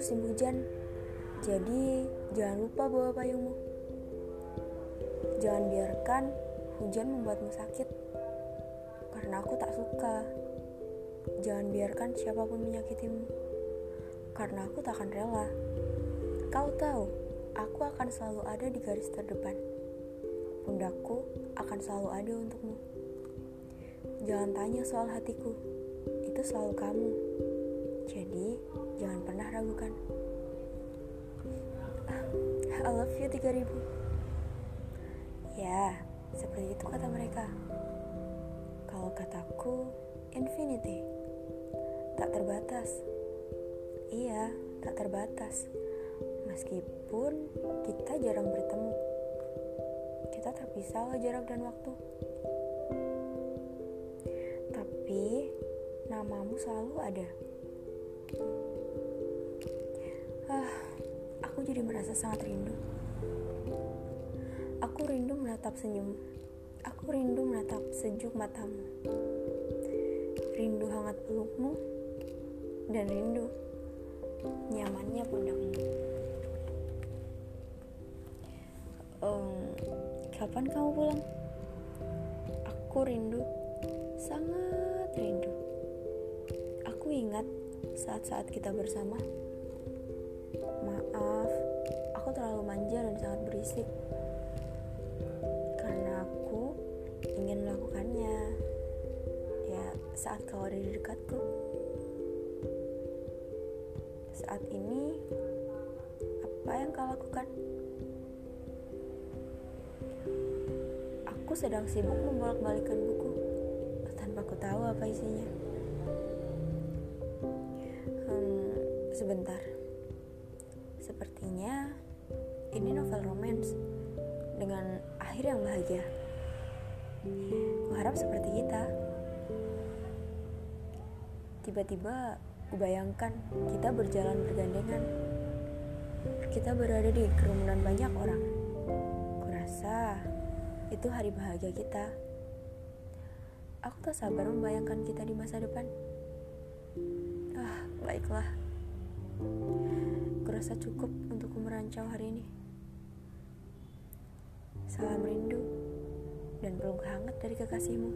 hujan. Jadi, jangan lupa bawa payungmu. Jangan biarkan hujan membuatmu sakit. Karena aku tak suka. Jangan biarkan siapa pun menyakitimu. Karena aku tak akan rela. Kau tahu, aku akan selalu ada di garis terdepan. Pundakku akan selalu ada untukmu. Jangan tanya soal hatiku, itu selalu kamu. Jadi, jangan pernah ragukan. I love you 3000. Ya, seperti itu kata mereka. Kalau kataku, infinity. Tak terbatas. Iya, tak terbatas. Meskipun kita jarang bertemu. Kita terpisah lah jarak dan waktu. Tapi namamu selalu ada. Ah, aku jadi merasa sangat rindu. Aku rindu menatap senyum. Aku rindu menatap sejuk matamu. Rindu hangat pelukmu dan rindu nyamannya pundakmu. Um, kapan kamu pulang? Aku rindu, sangat rindu. Aku ingat saat-saat kita bersama. Maaf, aku terlalu manja dan sangat berisik. Karena aku ingin melakukannya. Ya, saat kau ada di dekatku. Saat ini, apa yang kau lakukan? Aku sedang sibuk membolak-balikan buku tanpa ku tahu apa isinya. Sebentar. Sepertinya ini novel romance dengan akhir yang bahagia. Kuharap seperti kita. Tiba-tiba kubayangkan kita berjalan bergandengan. Kita berada di kerumunan banyak orang. Kurasa itu hari bahagia kita. Aku tak sabar membayangkan kita di masa depan. Ah, baiklah. Kurasa cukup untuk merancang hari ini. Salam rindu dan peluk hangat dari kekasihmu.